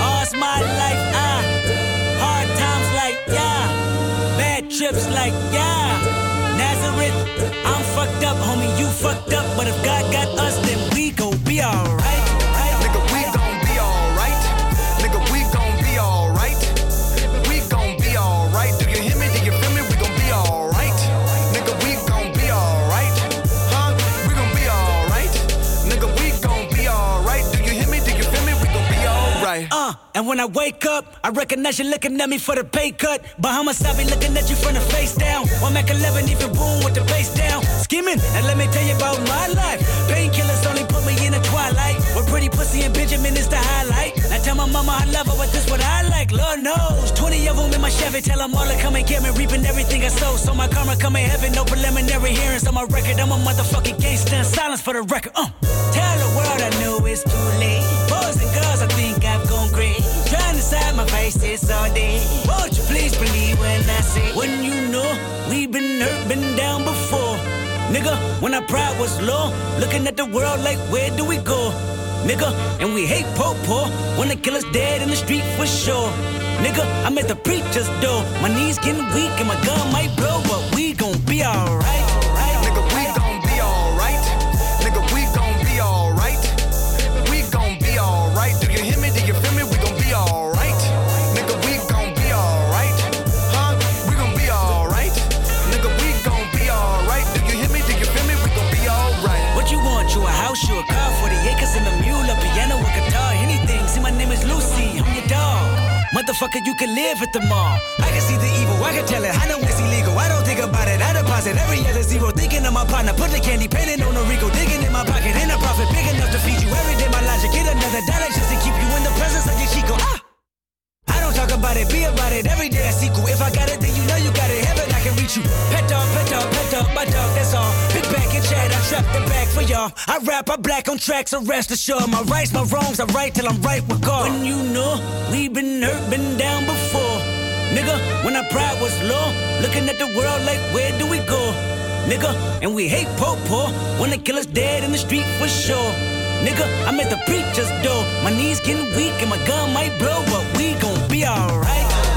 All's my life I hard times like yeah, bad trips like yeah. Nazareth, I'm fucked up, homie. You fucked up, but if God got us, then we gon' be alright. And when I wake up, I recognize you looking at me for the pay cut. Bahamas, I be looking at you from the face down. One Mac 11, even boom with the face down. Skimming, and let me tell you about my life. Painkillers only put me in the twilight. With pretty pussy and Benjamin is the highlight. I tell my mama I love her, but this what I like. Lord knows. 20 of them in my Chevy, tell them all to come and get me. Reaping everything I sow, so my karma come in heaven. No preliminary hearings on my record. I'm a motherfucking gangster. Silence for the record. Uh. Tell the world I know it's too late. Faces all day. Won't you please believe when I say, when you know we've been hurt, been down before. Nigga, when our pride was low, looking at the world like, where do we go? Nigga, and we hate po po. Wanna kill us dead in the street for sure. Nigga, I'm at the preacher's door. My knees getting weak and my gun might blow, but we gon' be alright. Motherfucker, you can live at the mall. I can see the evil, I can tell it. I know it's illegal. I don't think about it. I deposit every other zero. Thinking of my partner, put the candy painting on a Rico. Digging in my pocket, in a profit big enough to feed you every day. My logic, get another dollar just to keep you in the presence of your Chico. Ah! I don't talk about it, be about it. Every day I sequel. If I got it, then you know you got it. I can reach you. Pet dog, pet dog, pet dog, my dog, that's all. Big back and chat, I trap the back for y'all. I rap, I black on tracks, so rest assured. My rights, my wrongs, I right till I'm right with God. When you know we been hurt, been down before. Nigga, when our pride was low, looking at the world like, where do we go? Nigga, and we hate po po. Wanna kill us dead in the street for sure. Nigga, I'm at the preacher's door. My knees getting weak and my gun might blow, but we gon' be alright.